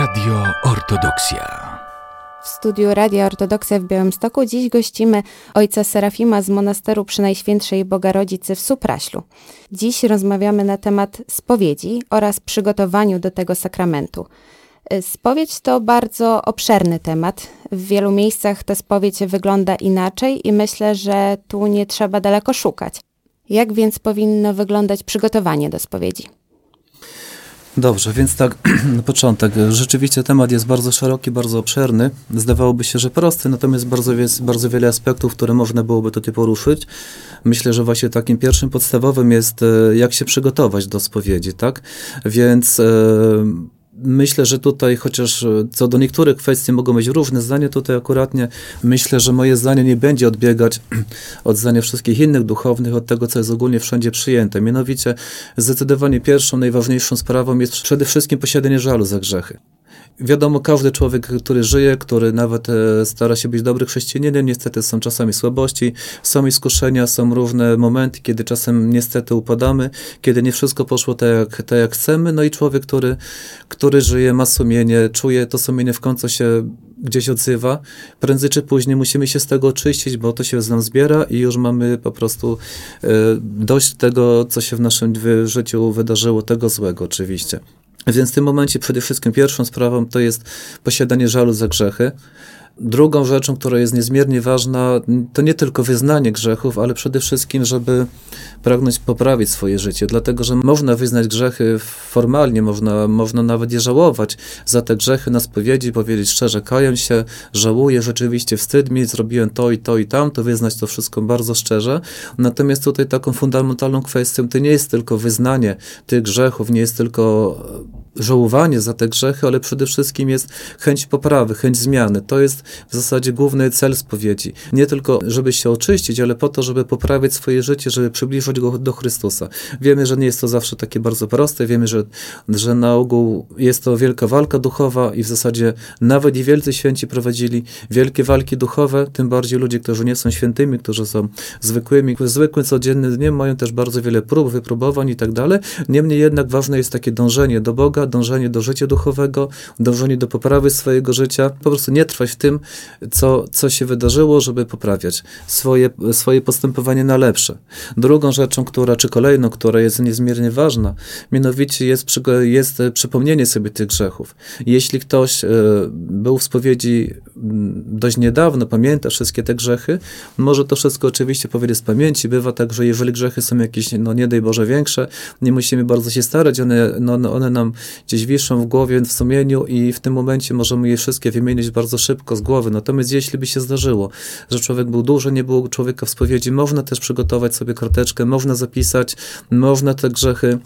Radio Ortodoksja. W studiu Radia Ortodoksja w Białymstoku dziś gościmy ojca Serafima z monasteru Przynajświętszej Bogarodzicy w Supraślu. Dziś rozmawiamy na temat spowiedzi oraz przygotowaniu do tego sakramentu. Spowiedź to bardzo obszerny temat. W wielu miejscach ta spowiedź wygląda inaczej i myślę, że tu nie trzeba daleko szukać. Jak więc powinno wyglądać przygotowanie do spowiedzi? Dobrze, więc tak na początek. Rzeczywiście temat jest bardzo szeroki, bardzo obszerny. Zdawałoby się, że prosty, natomiast bardzo jest bardzo wiele aspektów, które można byłoby tutaj poruszyć. Myślę, że właśnie takim pierwszym podstawowym jest, e, jak się przygotować do spowiedzi, tak? Więc... E, myślę, że tutaj, chociaż e, co do niektórych kwestii mogą być różne zdania, tutaj akuratnie myślę, że moje zdanie nie będzie odbiegać od zdania wszystkich innych duchownych, od tego, co jest ogólnie wszędzie przyjęte. Mianowicie, zdecydowanie pierwszą, najważniejszą sprawą jest przede wszystkim posiadanie żalu za grzechy. Wiadomo, każdy człowiek, który żyje, który nawet e, stara się być dobry chrześcijaninem, niestety są czasami słabości, są iskuszenia, są różne momenty, kiedy czasem niestety upadamy, kiedy nie wszystko poszło tak jak, tak jak chcemy, no i człowiek, który, który żyje, ma sumienie, czuje to sumienie w końcu się gdzieś odzywa. Prędzej czy później musimy się z tego oczyścić, bo to się z nam zbiera i już mamy po prostu e, dość tego, co się w naszym życiu wydarzyło, tego złego oczywiście. Więc w tym momencie przede wszystkim pierwszą sprawą to jest posiadanie żalu za grzechy. Drugą rzeczą, która jest niezmiernie ważna, to nie tylko wyznanie grzechów, ale przede wszystkim, żeby pragnąć poprawić swoje życie, dlatego że można wyznać grzechy formalnie, można, można nawet je żałować za te grzechy na spowiedzi, powiedzieć szczerze, kaję się, żałuję, rzeczywiście wstyd mi, zrobiłem to i to i tam, to wyznać to wszystko bardzo szczerze. Natomiast tutaj taką fundamentalną kwestią to nie jest tylko wyznanie tych grzechów, nie jest tylko żałowanie za te grzechy, ale przede wszystkim jest chęć poprawy, chęć zmiany. To jest w zasadzie główny cel spowiedzi. Nie tylko, żeby się oczyścić, ale po to, żeby poprawić swoje życie, żeby przybliżyć go do Chrystusa. Wiemy, że nie jest to zawsze takie bardzo proste, wiemy, że, że na ogół jest to wielka walka duchowa i w zasadzie nawet i wielcy święci prowadzili wielkie walki duchowe, tym bardziej ludzie, którzy nie są świętymi, którzy są zwykłymi, zwykłym, codziennym dniem mają też bardzo wiele prób, wypróbowań i tak dalej. Niemniej jednak ważne jest takie dążenie do Boga, dążenie do życia duchowego, dążenie do poprawy swojego życia. Po prostu nie trwać w tym, co, co się wydarzyło, żeby poprawiać swoje, swoje postępowanie na lepsze. Drugą rzeczą, która, czy kolejną, która jest niezmiernie ważna, mianowicie jest, jest przypomnienie sobie tych grzechów. Jeśli ktoś e, był w spowiedzi dość niedawno, pamięta wszystkie te grzechy, może to wszystko oczywiście powiedzieć z pamięci. Bywa tak, że jeżeli grzechy są jakieś, no nie daj Boże, większe, nie musimy bardzo się starać, one, no, one nam gdzieś wiszą w głowie, w sumieniu i w tym momencie możemy je wszystkie wymienić bardzo szybko z głowy. Natomiast jeśli by się zdarzyło, że człowiek był duży, nie było człowieka w spowiedzi, można też przygotować sobie karteczkę, można zapisać, można te grzechy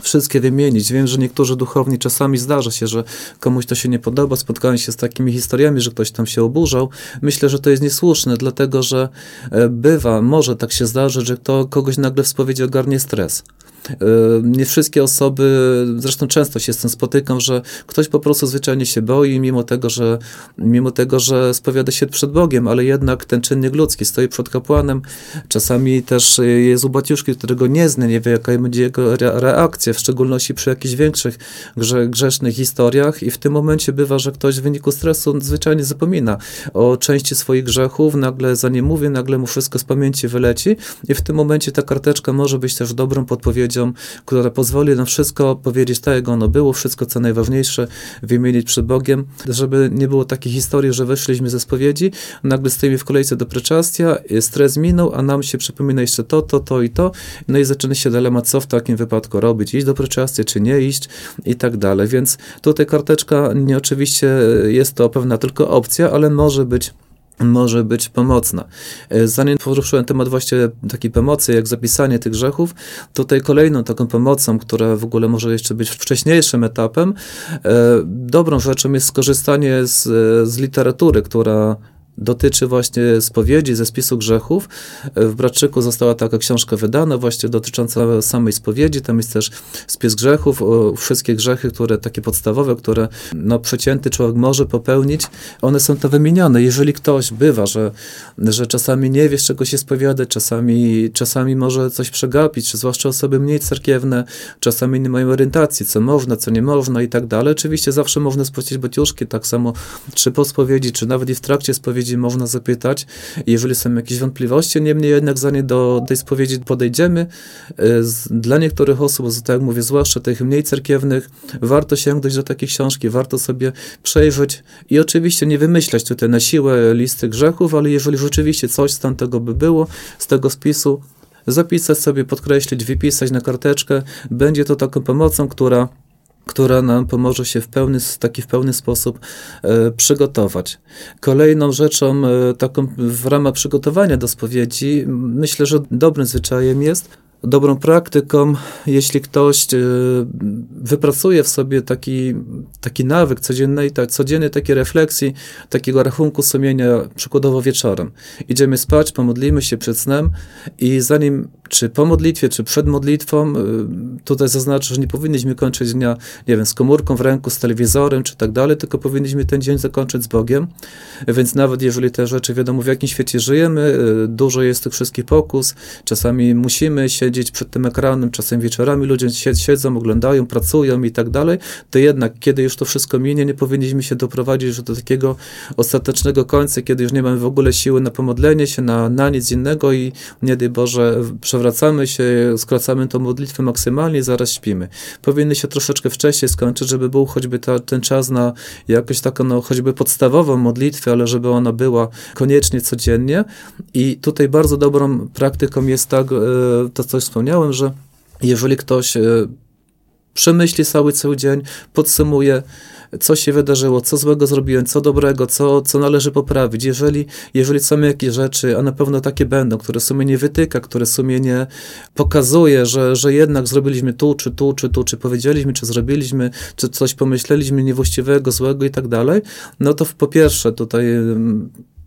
wszystkie wymienić. Wiem, że niektórzy duchowni czasami zdarza się, że komuś to się nie podoba, spotkałem się z takimi historiami, że ktoś tam się oburzał. Myślę, że to jest niesłuszne, dlatego że e, bywa, może tak się zdarzyć, że to kogoś nagle w spowiedzi ogarnie stres. E, nie wszystkie osoby, zresztą często się z tym spotykam, że ktoś po prostu zwyczajnie się boi, mimo tego, że, mimo tego, że spowiada się przed Bogiem, ale jednak ten czynnik ludzki stoi przed kapłanem. Czasami też jest u baciuszki, którego nie zna, nie wie, jaka będzie jego reakcja, w szczególności przy jakichś większych grze, grzesznych historiach i w tym momencie bywa, że ktoś w wyniku stresu zwyczajnie zapomina o części swoich grzechów, nagle za nie mówi, nagle mu wszystko z pamięci wyleci i w tym momencie ta karteczka może być też dobrą podpowiedzią odpowiedzią, która pozwoli nam wszystko powiedzieć tak, jak ono było, wszystko co najważniejsze wymienić przed Bogiem, żeby nie było takiej historii, że weszliśmy ze spowiedzi, nagle stoimy w kolejce do preczastia, stres minął, a nam się przypomina jeszcze to, to, to i to, no i zaczyna się dylemat, co w takim wypadku robić, iść do preczastia, czy nie iść i tak dalej, więc tutaj karteczka nie oczywiście jest to pewna tylko opcja, ale może być może być pomocna. E, zanim poruszyłem temat właśnie takiej pomocy, jak zapisanie tych grzechów, tutaj kolejną taką pomocą, która w ogóle może jeszcze być wcześniejszym etapem, e, dobrą rzeczą jest skorzystanie z, z literatury, która dotyczy właśnie spowiedzi ze spisu grzechów. W Bratczyku została taka książka wydana właśnie dotycząca samej spowiedzi. Tam jest też spis grzechów, wszystkie grzechy, które takie podstawowe, które no, przeciętny człowiek może popełnić, one są to wymienione. Jeżeli ktoś bywa, że, że czasami nie wie, z czego się spowiadać, czasami, czasami może coś przegapić, zwłaszcza osoby mniej cerkiewne, czasami nie mają orientacji, co można, co nie można i tak dalej. Oczywiście zawsze można spłacić baciuszki, tak samo czy po spowiedzi, czy nawet i w trakcie spowiedzi można zapytać, jeżeli są jakieś wątpliwości. Niemniej jednak zanim do tej spowiedzi podejdziemy, e, dla niektórych osób, tak jak mówię, zwłaszcza tych mniej cerkiewnych, warto sięgnąć do takiej książki, warto sobie przejrzeć i oczywiście nie wymyślać tutaj na siłę listy grzechów, ale jeżeli rzeczywiście coś z tamtego by było, z tego spisu, zapisać sobie, podkreślić, wypisać na karteczkę, będzie to taką pomocą, która która nam pomoże się w pełny, taki w pełny sposób e, przygotować. Kolejną rzeczą, e, taką w ramach przygotowania do spowiedzi, myślę, że dobrym zwyczajem jest dobrą praktyką, jeśli ktoś e, wypracuje w sobie taki, taki nawyk codziennej, tak, codziennej takiej refleksji, takiego rachunku sumienia, przykładowo wieczorem. Idziemy spać, pomodlimy się przed snem i zanim czy po modlitwie, czy przed modlitwą, y, tutaj zaznaczę, że nie powinniśmy kończyć dnia, nie wiem, z komórką w ręku, z telewizorem, czy tak dalej, tylko powinniśmy ten dzień zakończyć z Bogiem. Więc nawet jeżeli te rzeczy, wiadomo, w jakim świecie żyjemy, y, dużo jest tych wszystkich pokus, czasami musimy siedzieć przed tym ekranem, czasem wieczorami ludzie siedzą, oglądają, pracują i tak dalej, to jednak, kiedy już to wszystko minie, nie powinniśmy się doprowadzić do takiego ostatecznego końca, kiedy już nie mamy w ogóle siły na pomodlenie się, na, na nic innego i nie daj Boże, przewracamy przewracamy się, skracamy tą modlitwę maksymalnie, zaraz śpimy. Powinny się troszeczkę wcześniej skończyć, żeby był choćby ta, ten czas na jakąś taką, no, choćby podstawową modlitwę, ale żeby ona była koniecznie codziennie. I tutaj bardzo dobrą praktyką jest tak, e, to co wspomniałem, że jeżeli ktoś e, przemyśli cały cały dzień, podsumuje, co się wydarzyło, co złego zrobiłem, co dobrego, co, co należy poprawić. Jeżeli, jeżeli są jakieś rzeczy, a na pewno takie będą, które sumienie wytyka, które sumienie pokazuje, że, że jednak zrobiliśmy tu, czy tu, czy tu, czy powiedzieliśmy, czy zrobiliśmy, czy coś pomyśleliśmy niewłaściwego, złego i tak dalej, no to po pierwsze tutaj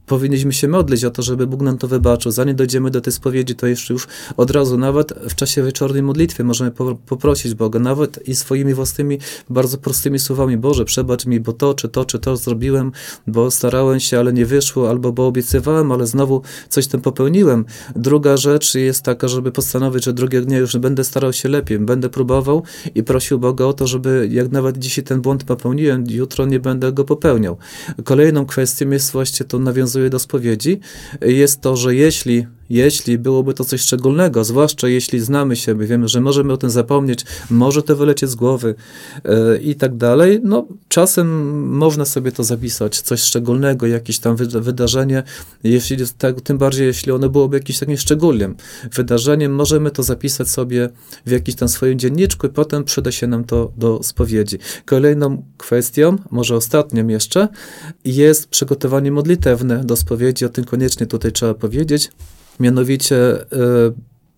powinniśmy się modlić o to, żeby Bóg nam to wybaczył. Zanim dojdziemy do tej spowiedzi, to jeszcze już od razu, nawet w czasie wieczornej modlitwy możemy poprosić Boga, nawet i swoimi własnymi, bardzo prostymi słowami, Boże, przebacz mi, bo to, czy to, czy to zrobiłem, bo starałem się, ale nie wyszło, albo bo obiecywałem, ale znowu coś tam popełniłem. Druga rzecz jest taka, żeby postanowić, że drugiego dnia już będę starał się lepiej, będę próbował i prosił Boga o to, żeby jak nawet dzisiaj ten błąd popełniłem, jutro nie będę go popełniał. Kolejną kwestią jest właśnie to nawiązanie do spowiedzi, jest to, że jeśli jeśli byłoby to coś szczególnego, zwłaszcza jeśli znamy siebie, wiemy, że możemy o tym zapomnieć, może to wylecieć z głowy yy, i tak dalej, no czasem można sobie to zapisać, coś szczególnego, jakieś tam wydarzenie, jeśli tak, tym bardziej, jeśli ono byłoby jakimś takim szczególnym wydarzeniem, możemy to zapisać sobie w jakimś tam swoim dzienniczku i potem przyda się nam to do spowiedzi. Kolejną kwestią, może ostatnią jeszcze, jest przygotowanie modlitewne do spowiedzi, o tym koniecznie tutaj trzeba powiedzieć. Mianowicie e,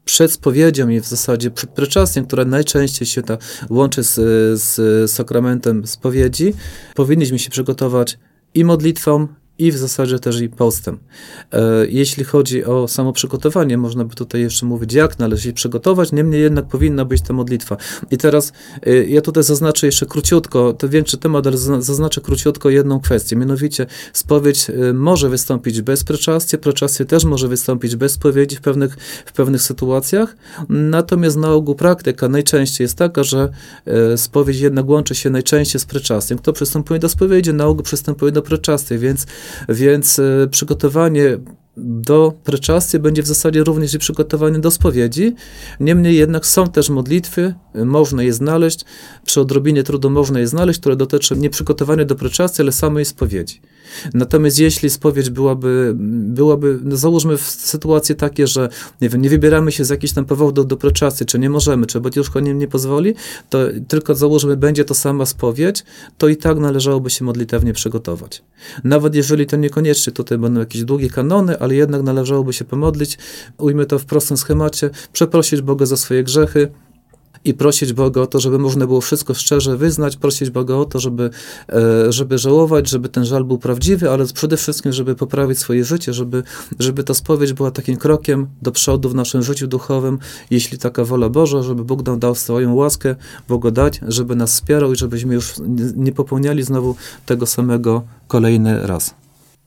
przed spowiedzią i w zasadzie preczasem, która najczęściej się ta łączy z, z sakramentem spowiedzi, powinniśmy się przygotować i modlitwą, i w zasadzie też i postem. E, jeśli chodzi o samo przygotowanie, można by tutaj jeszcze mówić, jak należy się przygotować, niemniej jednak powinna być ta modlitwa. I teraz e, ja tutaj zaznaczę jeszcze króciutko, to większy temat, ale zaznaczę króciutko jedną kwestię, mianowicie spowiedź e, może wystąpić bez preczasty, preczasty też może wystąpić bez spowiedzi w pewnych, w pewnych sytuacjach, natomiast na ogół praktyka najczęściej jest taka, że spowiedź jednak łączy się najczęściej z preczastym. Kto przystępuje do spowiedzi, na ogół przystępuje do preczasty, więc więc e, przygotowanie do preczasty będzie w zasadzie również i przygotowanie do spowiedzi. Niemniej jednak są też modlitwy, można je znaleźć, przy odrobinie trudu można je znaleźć, które dotyczą nie przygotowania do preczasty, ale samej spowiedzi. Natomiast jeśli spowiedź byłaby, byłaby no załóżmy sytuacje takie, że nie, wiem, nie wybieramy się z jakichś tam powodów do, do czy nie możemy, czy Batiuszko nie, nie pozwoli, to tylko załóżmy będzie to sama spowiedź, to i tak należałoby się modlitewnie przygotować. Nawet jeżeli to niekoniecznie tutaj będą jakieś długie kanony, ale jednak należałoby się pomodlić, ujmy to w prostym schemacie, przeprosić Boga za swoje grzechy, i prosić Boga o to, żeby można było wszystko szczerze wyznać, prosić Boga o to, żeby, e, żeby żałować, żeby ten żal był prawdziwy, ale przede wszystkim, żeby poprawić swoje życie, żeby, żeby ta spowiedź była takim krokiem do przodu w naszym życiu duchowym, jeśli taka wola Boża, żeby Bóg nam dał swoją łaskę, dać, żeby nas wspierał i żebyśmy już nie popełniali znowu tego samego kolejny raz.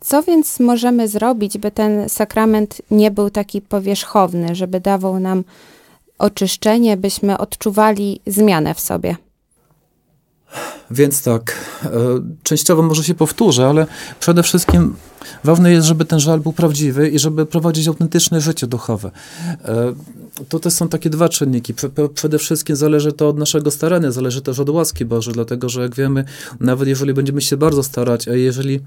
Co więc możemy zrobić, by ten sakrament nie był taki powierzchowny, żeby dawał nam oczyszczenie, byśmy odczuwali zmianę w sobie? Więc tak, e, częściowo może się powtórzę, ale przede wszystkim ważne jest, żeby ten żal był prawdziwy i żeby prowadzić autentyczne życie duchowe. E, tutaj są takie dwa czynniki. Przede wszystkim zależy to od naszego starania, zależy też od łaski Bożej, dlatego że jak wiemy, nawet jeżeli będziemy się bardzo starać, a jeżeli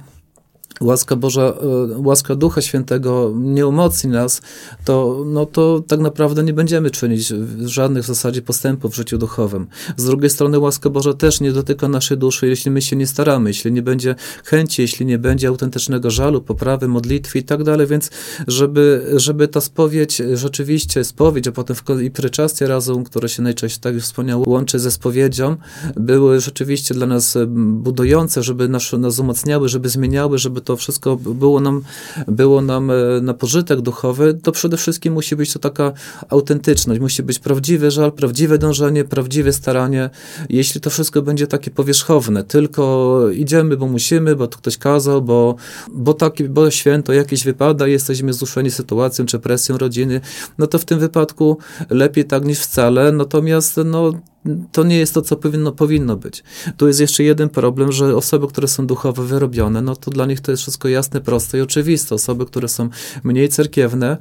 łaska Boża, e, łaska Ducha Świętego nie umocni nas, to, no to tak naprawdę nie będziemy czynić żadnych w zasadzie postępów w życiu duchowym. Z drugiej strony łaska Boża też nie dotyka naszej duszy, jeśli my się nie staramy, jeśli nie będzie chęci, jeśli nie będzie autentycznego żalu, poprawy, modlitwy i tak dalej, więc żeby, żeby ta spowiedź rzeczywiście, spowiedź, a potem i pryczastie razem, które się najczęściej, tak jak wspomniał, łączy ze spowiedzią, były rzeczywiście dla nas budujące, żeby nas, nas umacniały, żeby zmieniały, żeby to wszystko było nam, było nam e, na pożytek duchowy, to przede wszystkim musi być to taka autentyczność, musi być prawdziwy żal, prawdziwe dążenie, prawdziwe staranie. Jeśli to wszystko będzie takie powierzchowne, tylko idziemy, bo musimy, bo to ktoś kazał, bo, bo, taki, bo święto jakieś wypada, jesteśmy zduszeni sytuacją czy presją rodziny, no to w tym wypadku lepiej tak niż wcale. Natomiast no, to nie jest to, co powinno, powinno być. Tu jest jeszcze jeden problem, że osoby, które są duchowo wyrobione, no to dla nich to jest wszystko jasne, proste i oczywiste. Osoby, które są mniej cerkiewne,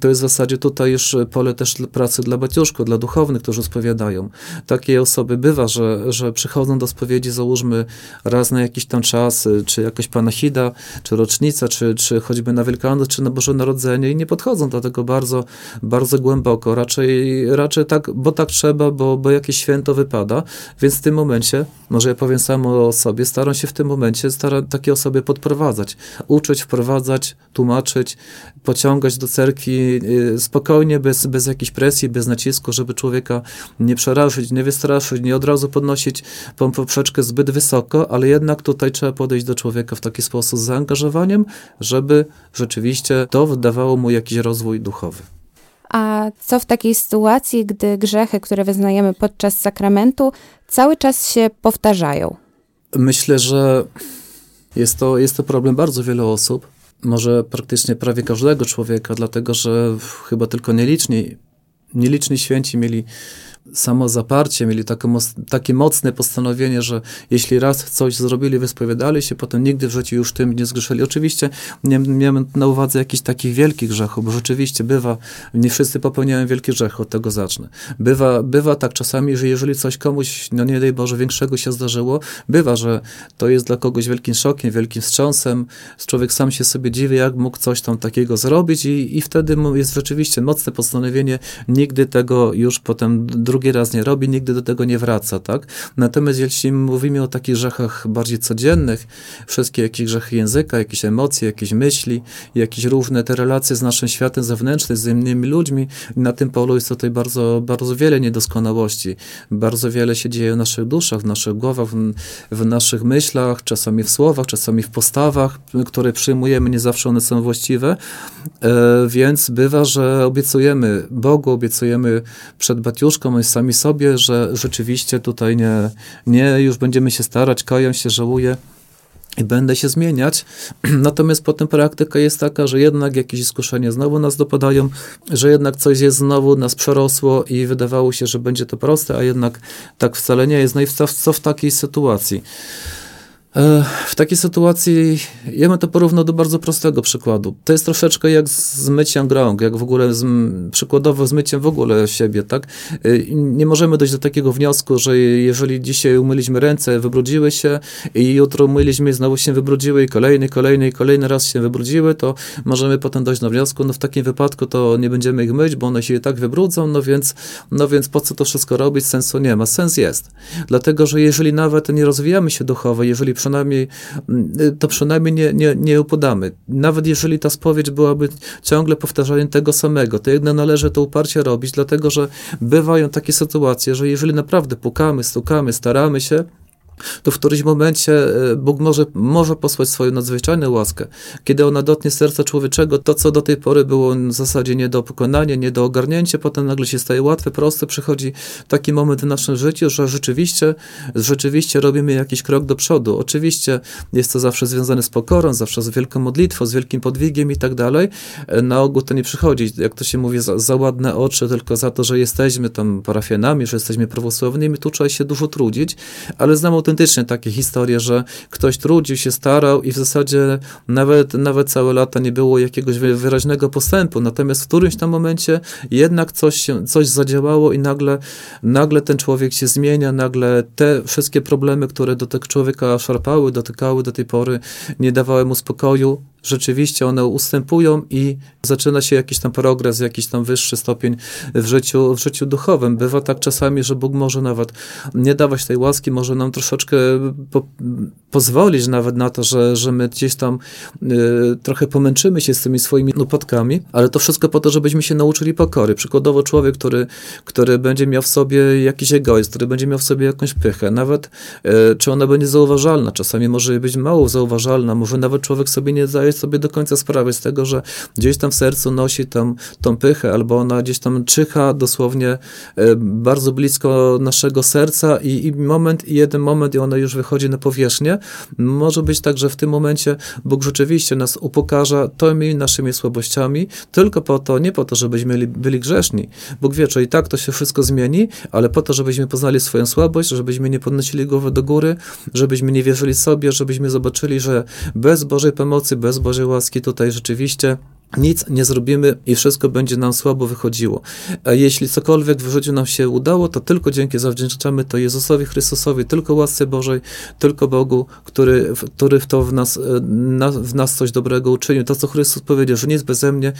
to jest w zasadzie tutaj już pole też pracy dla baciuszków, dla duchownych, którzy spowiadają. Takie osoby bywa, że, że przychodzą do spowiedzi, załóżmy raz na jakiś tam czas, czy jakaś panachida, czy rocznica, czy, czy choćby na Wielkanoc, czy na Boże Narodzenie i nie podchodzą do tego bardzo, bardzo głęboko. Raczej, raczej tak, bo tak trzeba, bo, bo jakieś święto wypada, więc w tym momencie, może ja powiem samo o sobie, staram się w tym momencie staram takie osoby podprowadzać, uczyć, wprowadzać, tłumaczyć, pociągać do cerkwi y, spokojnie, bez, bez jakiejś presji, bez nacisku, żeby człowieka nie przerazić, nie wystraszyć, nie od razu podnosić poprzeczkę zbyt wysoko, ale jednak tutaj trzeba podejść do człowieka w taki sposób z zaangażowaniem, żeby rzeczywiście to wydawało mu jakiś rozwój duchowy. A co w takiej sytuacji, gdy grzechy, które wyznajemy podczas sakramentu, cały czas się powtarzają? Myślę, że jest to, jest to problem bardzo wielu osób, może praktycznie prawie każdego człowieka, dlatego że chyba tylko nieliczni, nieliczni święci mieli samo zaparcie, mieli takie, takie mocne postanowienie, że jeśli raz coś zrobili, wyspowiadali się, potem nigdy w życiu już tym nie zgrzeszyli. Oczywiście nie miałem na uwadze jakichś takich wielkich grzechów, bo rzeczywiście bywa, nie wszyscy popełniają wielkie grzechy, od tego zacznę. Bywa, bywa tak czasami, że jeżeli coś komuś, no nie daj Boże, większego się zdarzyło, bywa, że to jest dla kogoś wielkim szokiem, wielkim wstrząsem, człowiek sam się sobie dziwi, jak mógł coś tam takiego zrobić i, i wtedy jest rzeczywiście mocne postanowienie, nigdy tego już potem drugi raz nie robi, nigdy do tego nie wraca, tak? Natomiast jeśli mówimy o takich grzechach bardziej codziennych, wszystkie jakieś grzechy języka, jakieś emocje, jakieś myśli, jakieś różne te relacje z naszym światem zewnętrznym, z innymi ludźmi, na tym polu jest tutaj bardzo, bardzo wiele niedoskonałości. Bardzo wiele się dzieje w naszych duszach, w naszych głowach, w, w naszych myślach, czasami w słowach, czasami w postawach, które przyjmujemy, nie zawsze one są właściwe, e, więc bywa, że obiecujemy Bogu, obiecujemy przed Batiuszką, sami sobie, że rzeczywiście tutaj nie, nie już będziemy się starać, kaję się, żałuję i będę się zmieniać. Natomiast potem praktyka jest taka, że jednak jakieś iskuszenia znowu nas dopadają, że jednak coś jest znowu nas przerosło i wydawało się, że będzie to proste, a jednak tak wcale nie jest. No i co w takiej sytuacji? E, w takiej sytuacji ja bym to porównał do bardzo prostego przykładu. To jest troszeczkę jak z myciem jak w ogóle z, przykładowo z myciem w ogóle siebie, tak? E, nie możemy dojść do takiego wniosku, że jeżeli dzisiaj umyliśmy ręce, wybrudziły się i jutro umyliśmy i znowu się wybrudziły i kolejny, kolejny i kolejny raz się wybrudziły, to możemy potem dojść do wniosku, no w takim wypadku to nie będziemy ich myć, bo one się i tak wybrudzą, no więc, no więc po co to wszystko robić? Sensu nie ma. Sens jest. Dlatego, że jeżeli nawet nie rozwijamy się duchowo, jeżeli przynajmniej, to przynajmniej nie, nie, nie upadamy. Nawet jeżeli ta spowiedź byłaby ciągle powtarzaniem tego samego, to jednak należy to uparcie robić, dlatego że bywają takie sytuacje, że jeżeli naprawdę pukamy, stukamy, staramy się, to w którymś momencie e, Bóg może, może posłać swoją nadzwyczajną łaskę. Kiedy ona dotknie serca człowieczego, to co do tej pory było w zasadzie nie do pokonania, nie do ogarnięcia, potem nagle się staje łatwe, proste, przychodzi taki moment w naszym życiu, że rzeczywiście, rzeczywiście robimy jakiś krok do przodu. Oczywiście jest to zawsze związane z pokorą, zawsze z wielką modlitwą, z wielkim podwigiem i tak dalej. E, na ogół to nie przychodzi, jak to się mówi, za, za ładne oczy, tylko za to, że jesteśmy tam parafianami, że jesteśmy prawosławnymi, tu trzeba się dużo trudzić, ale znam autentycznie takie historie, że ktoś trudził się, starał i w zasadzie nawet, nawet całe lata nie było jakiegoś wyraźnego postępu, natomiast w którymś tam momencie jednak coś się, coś zadziałało i nagle, nagle ten człowiek się zmienia, nagle te wszystkie problemy, które do tego człowieka szarpały, dotykały do tej pory, nie dawały mu spokoju, rzeczywiście one ustępują i zaczyna się jakiś tam progres, jakiś tam wyższy stopień w życiu, w życiu duchowym. Bywa tak czasami, że Bóg może nawet nie dawać tej łaski, może nam troszeczkę po, pozwolić nawet na to, że, że my gdzieś tam y, trochę pomęczymy się z tymi swoimi upadkami, ale to wszystko po to, żebyśmy się nauczyli pokory. Przykładowo człowiek, który, który będzie miał w sobie jakiś egoizm, który będzie miał w sobie jakąś pychę, nawet y, czy ona będzie zauważalna, czasami może być mało zauważalna, może nawet człowiek sobie nie zdaje sobie do końca sprawy z tego, że gdzieś tam w sercu nosi tam tą pychę, albo ona gdzieś tam czyha dosłownie e, bardzo blisko naszego serca i, i moment, i jeden moment i ona już wychodzi na powierzchnię. Może być tak, że w tym momencie Bóg rzeczywiście nas upokarza tymi naszymi słabościami, tylko po to, nie po to, żebyśmy byli, byli grzeszni. Bóg wie, że i tak to się wszystko zmieni, ale po to, żebyśmy poznali swoją słabość, żebyśmy nie podnosili głowy do góry, żebyśmy nie wierzyli sobie, żebyśmy zobaczyli, że bez Bożej pomocy, bez Bożej łaski tutaj rzeczywiście nic nie zrobimy i wszystko będzie nam słabo wychodziło. A jeśli cokolwiek w życiu nam się udało, to tylko dzięki zawdzięczamy to Jezusowi Chrystusowi, tylko łasce Bożej, tylko Bogu, który, który w to w nas, e, na, w nas coś dobrego uczynił. To, co Chrystus powiedział, że nic beze mnie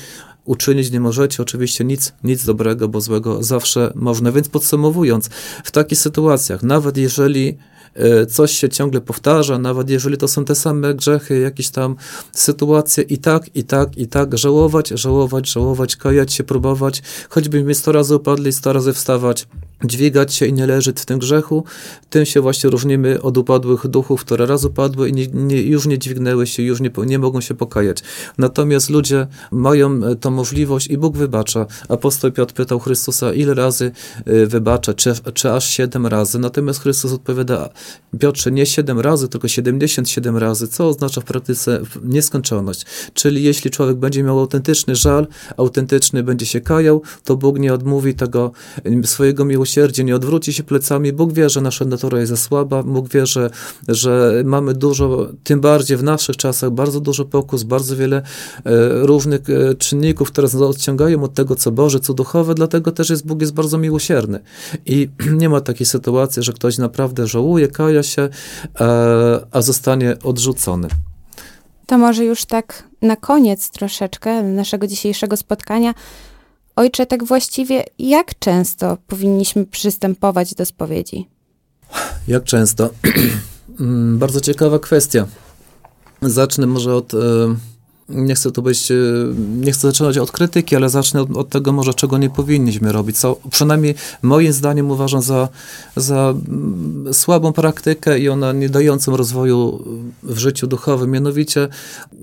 uczynić nie możecie. Oczywiście nic, nic dobrego, bo złego zawsze można. Więc podsumowując, w takich sytuacjach, nawet jeżeli E, coś się ciągle powtarza, nawet jeżeli to są te same grzechy, jakieś tam sytuacje i tak, i tak, i tak, żałować, żałować, żałować, kajać się, próbować, choćbyśmy sto razy upadli, sto razy wstawać, dźwigać się i nie leżeć w tym grzechu, tym się właśnie różnimy od upadłych duchów, które raz upadły i nie, nie, już nie dźwignęły się, już nie, nie mogą się pokajać. Natomiast ludzie mają e, tą możliwość i Bóg wybacza. Apostoł Piotr pytał Chrystusa, ile razy e, wybacza, czy, czy aż siedem razy. Natomiast Chrystus odpowiada, Piotrze, nie siedem razy, tylko 77 razy, co oznacza w praktyce nieskończoność. Czyli jeśli człowiek będzie miał autentyczny żal, autentyczny będzie się kajał, to Bóg nie odmówi tego swojego miłosierdzia miłosierdzie, nie odwróci się plecami. Bóg wie, że nasza natura jest za słaba, Bóg wie, że, że mamy dużo, tym bardziej w naszych czasach, bardzo dużo pokus, bardzo wiele e, różnych e, czynników, które nas odciągają od tego, co Boże, co duchowe, dlatego też jest Bóg jest bardzo miłosierny. I nie ma takiej sytuacji, że ktoś naprawdę żałuje, kaja się, e, a zostanie odrzucony. To może już tak na koniec troszeczkę naszego dzisiejszego spotkania Ojcze, tak właściwie jak często powinniśmy przystępować do spowiedzi? Jak często? Mm, bardzo ciekawa kwestia. Zacznę może od. Y nie chcę tu być, e, nie chcę zaczynać od krytyki, ale zacznę od, od, tego może, czego nie powinniśmy robić, co przynajmniej moim zdaniem uważam za, za mm, słabą praktykę i ona nie dającą rozwoju w życiu duchowym. Mianowicie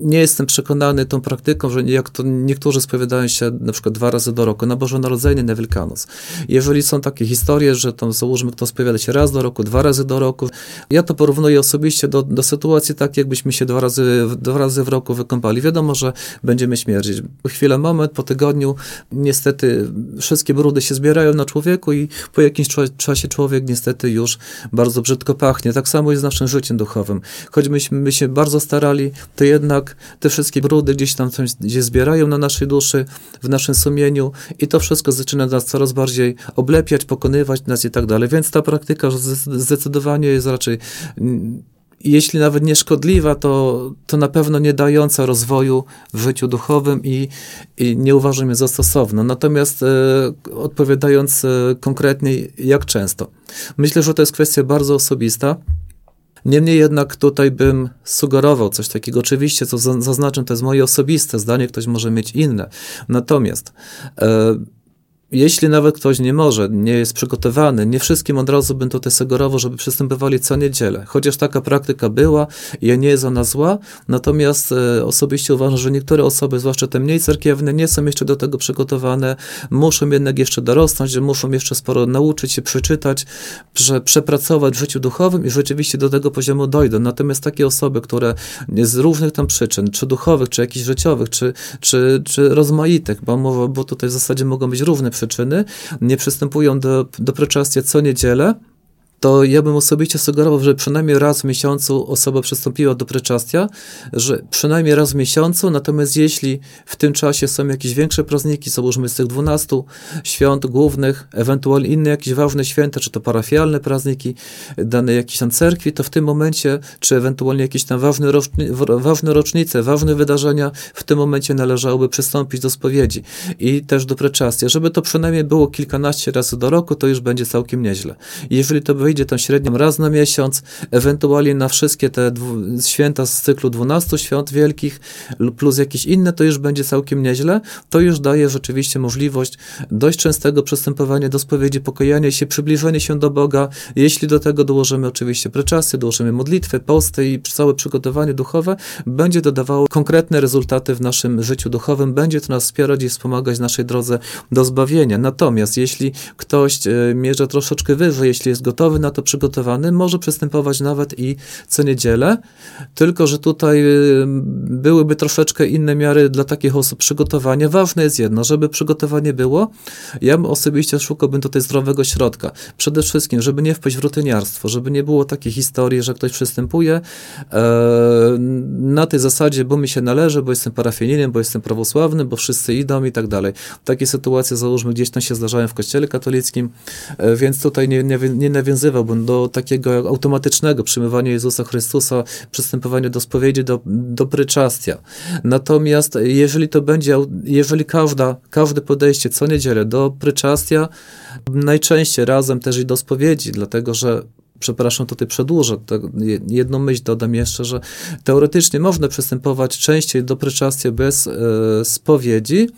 nie jestem przekonany tą praktyką, że jak to niektórzy spowiadają się na przykład dwa razy do roku, na Boże Narodzenie, na Wielkanoc. Jeżeli są takie historie, że tam załóżmy, kto spowiada się raz do roku, dwa razy do roku, ja to porównuję osobiście do, do sytuacji tak, jakbyśmy się dwa razy, dwa razy w roku wykąpali. Wiadomo, że będziemy śmierdzić. Chwilę, moment, po tygodniu niestety wszystkie brudy się zbierają na człowieku i po jakimś czasie człowiek niestety już bardzo brzydko pachnie. Tak samo jest z naszym życiem duchowym. Choćbyśmy się bardzo starali, to jednak te wszystkie brudy gdzieś tam się zbierają na naszej duszy, w naszym sumieniu i to wszystko zaczyna nas coraz bardziej oblepiać, pokonywać nas i tak dalej. Więc ta praktyka zdecydowanie jest raczej jeśli nawet nie szkodliwa, to, to na pewno nie dająca rozwoju w życiu duchowym i, i nie uważam je za stosowną. Natomiast e, odpowiadając e, konkretnie, jak często? Myślę, że to jest kwestia bardzo osobista. Niemniej jednak tutaj bym sugerował coś takiego. Oczywiście, co zaznaczę, to jest moje osobiste zdanie, ktoś może mieć inne. Natomiast e, jeśli nawet ktoś nie może, nie jest przygotowany, nie wszystkim od razu bym tutaj sugerował, żeby przystępowali co niedzielę. Chociaż taka praktyka była i nie jest ona zła, natomiast e, osobiście uważam, że niektóre osoby, zwłaszcza te mniej cerkiewne, nie są jeszcze do tego przygotowane, muszą jednak jeszcze dorosnąć, muszą jeszcze sporo nauczyć się, przeczytać, prze, przepracować w życiu duchowym i rzeczywiście do tego poziomu dojdą. Natomiast takie osoby, które z różnych tam przyczyn, czy duchowych, czy jakichś życiowych, czy, czy, czy rozmaitych, bo, bo tutaj w zasadzie mogą być różne nie przystępują do, do preczastia co niedzielę, to ja bym osobiście sugerował, że przynajmniej raz w miesiącu osoba przystąpiła do preczastia, że przynajmniej raz w miesiącu, natomiast jeśli w tym czasie są jakieś większe prazniki, załóżmy z tych 12 świąt głównych, ewentualnie inne jakieś ważne święta, czy to parafialne prazniki dane jakiejś tam cerkwi, to w tym momencie, czy ewentualnie jakieś tam ważne, roczni, ważne rocznice, ważne wydarzenia, w tym momencie należałoby przystąpić do spowiedzi i też do preczastia. Żeby to przynajmniej było kilkanaście razy do roku, to już będzie całkiem nieźle. Jeżeli to by wyjdzie tą średnią raz na miesiąc, ewentualnie na wszystkie te święta z cyklu 12 świąt wielkich plus jakieś inne, to już będzie całkiem nieźle. To już daje rzeczywiście możliwość dość częstego przystępowania do spowiedzi, pokajania się, przybliżenia się do Boga. Jeśli do tego dołożymy oczywiście preczasy, dołożymy modlitwy, posty i całe przygotowanie duchowe, będzie to dawało konkretne rezultaty w naszym życiu duchowym, będzie to nas wspierać i wspomagać w naszej drodze do zbawienia. Natomiast jeśli ktoś e, mierza troszeczkę wyżej, jeśli jest gotowy na to przygotowany, może przystępować nawet i co niedzielę, tylko że tutaj y, byłyby troszeczkę inne miary dla takich osób przygotowania. Ważne jest jedno, żeby przygotowanie było. Ja osobiście szukałbym tutaj zdrowego środka. Przede wszystkim, żeby nie wpaść w rutyniarstwo, żeby nie było takiej historii, że ktoś przystępuje e, na tej zasadzie, bo mi się należy, bo jestem parafianinem, bo jestem prawosławnym, bo wszyscy idą i tak dalej. Takie sytuacje, załóżmy, gdzieś tam się zdarzają w kościele katolickim, e, więc tutaj nie, nie, nie nawiązywał przystępowałbym do takiego automatycznego przyjmowania Jezusa Chrystusa, przystępowania do spowiedzi, do, do pryczastia. Natomiast jeżeli to będzie, jeżeli każda, każde podejście co niedzielę do pryczastia, najczęściej razem też i do spowiedzi, dlatego że przepraszam, tutaj przedłużę, jedną myśl dodam jeszcze, że teoretycznie można przystępować częściej do pryczastia bez e, spowiedzi,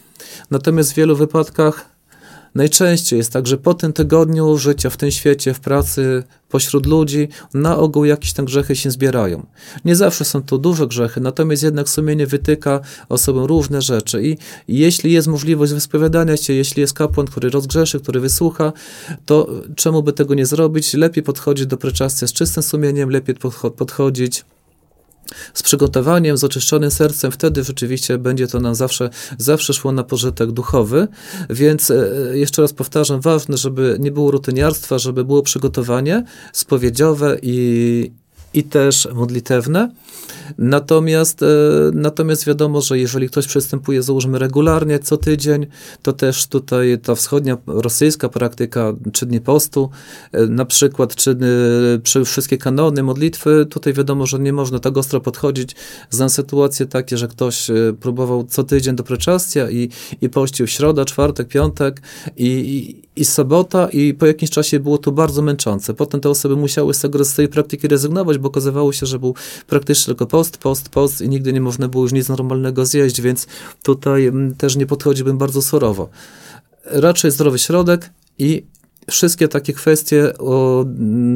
natomiast w wielu wypadkach Najczęściej jest tak, że po tym tygodniu życia w tym świecie, w pracy, pośród ludzi, na ogół jakieś tam grzechy się zbierają. Nie zawsze są to duże grzechy, natomiast jednak sumienie wytyka osobom różne rzeczy i jeśli jest możliwość wyspowiadania się, jeśli jest kapłan, który rozgrzeszy, który wysłucha, to czemu by tego nie zrobić? Lepiej podchodzić do preczastia z czystym sumieniem, lepiej podchodzić z przygotowaniem, z oczyszczonym sercem, wtedy rzeczywiście będzie to nam zawsze, zawsze szło na pożytek duchowy. Więc e, jeszcze raz powtarzam, ważne, żeby nie było rutyniarstwa, żeby było przygotowanie spowiedziowe i, i też modlitewne. Natomiast, e, natomiast wiadomo, że jeżeli ktoś przystępuje, załóżmy regularnie, co tydzień, to też tutaj ta wschodnia rosyjska praktyka, czy dni postu, e, na przykład, czy wszystkie kanony, modlitwy, tutaj wiadomo, że nie można tak ostro podchodzić. Znam sytuacje takie, że ktoś e, próbował co tydzień do preczastia i, i pościł środa, czwartek, piątek i, i, i sobota i po jakimś czasie było to bardzo męczące. Potem te osoby musiały z, tego, z tej praktyki rezygnować, bo okazywało się, że był praktycznie tylko post, post, post i nigdy nie można było już nic normalnego zjeść, więc tutaj mm, też nie podchodziłbym bardzo surowo. Raczej zdrowy środek i wszystkie takie kwestie o,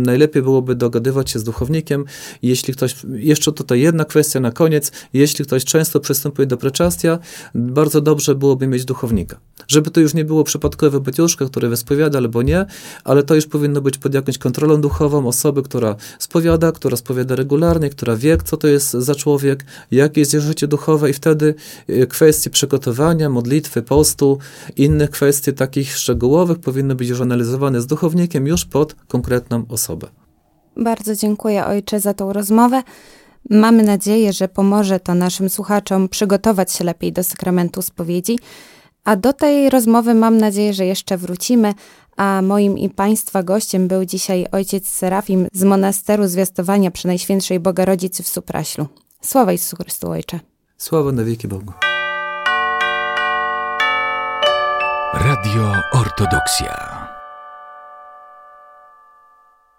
najlepiej byłoby dogadywać się z duchownikiem. Jeśli ktoś, jeszcze tutaj jedna kwestia na koniec, jeśli ktoś często przystępuje do preczastia, bardzo dobrze byłoby mieć duchownika. Żeby to już nie było przypadkowe bytiuszka, który wyspowiada albo nie, ale to już powinno być pod jakąś kontrolą duchową osoby, która spowiada, która spowiada regularnie, która wie, co to jest za człowiek, jakie jest jego życie duchowe i wtedy y, kwestie przygotowania, modlitwy, postu, innych kwestii takich szczegółowych powinny być już analizowane z duchownikiem już pod konkretną osobę. Bardzo dziękuję ojcze za tą rozmowę. Mamy nadzieję, że pomoże to naszym słuchaczom przygotować się lepiej do sakramentu spowiedzi. A do tej rozmowy mam nadzieję, że jeszcze wrócimy. A moim i Państwa gościem był dzisiaj ojciec Serafim z monasteru Zwiastowania przy Najświętszej Bogarodzicy w Supraślu. Sława Jezusu Chrystu, Ojcze. Sława na wieki Bogu. Radio Ortodoksja.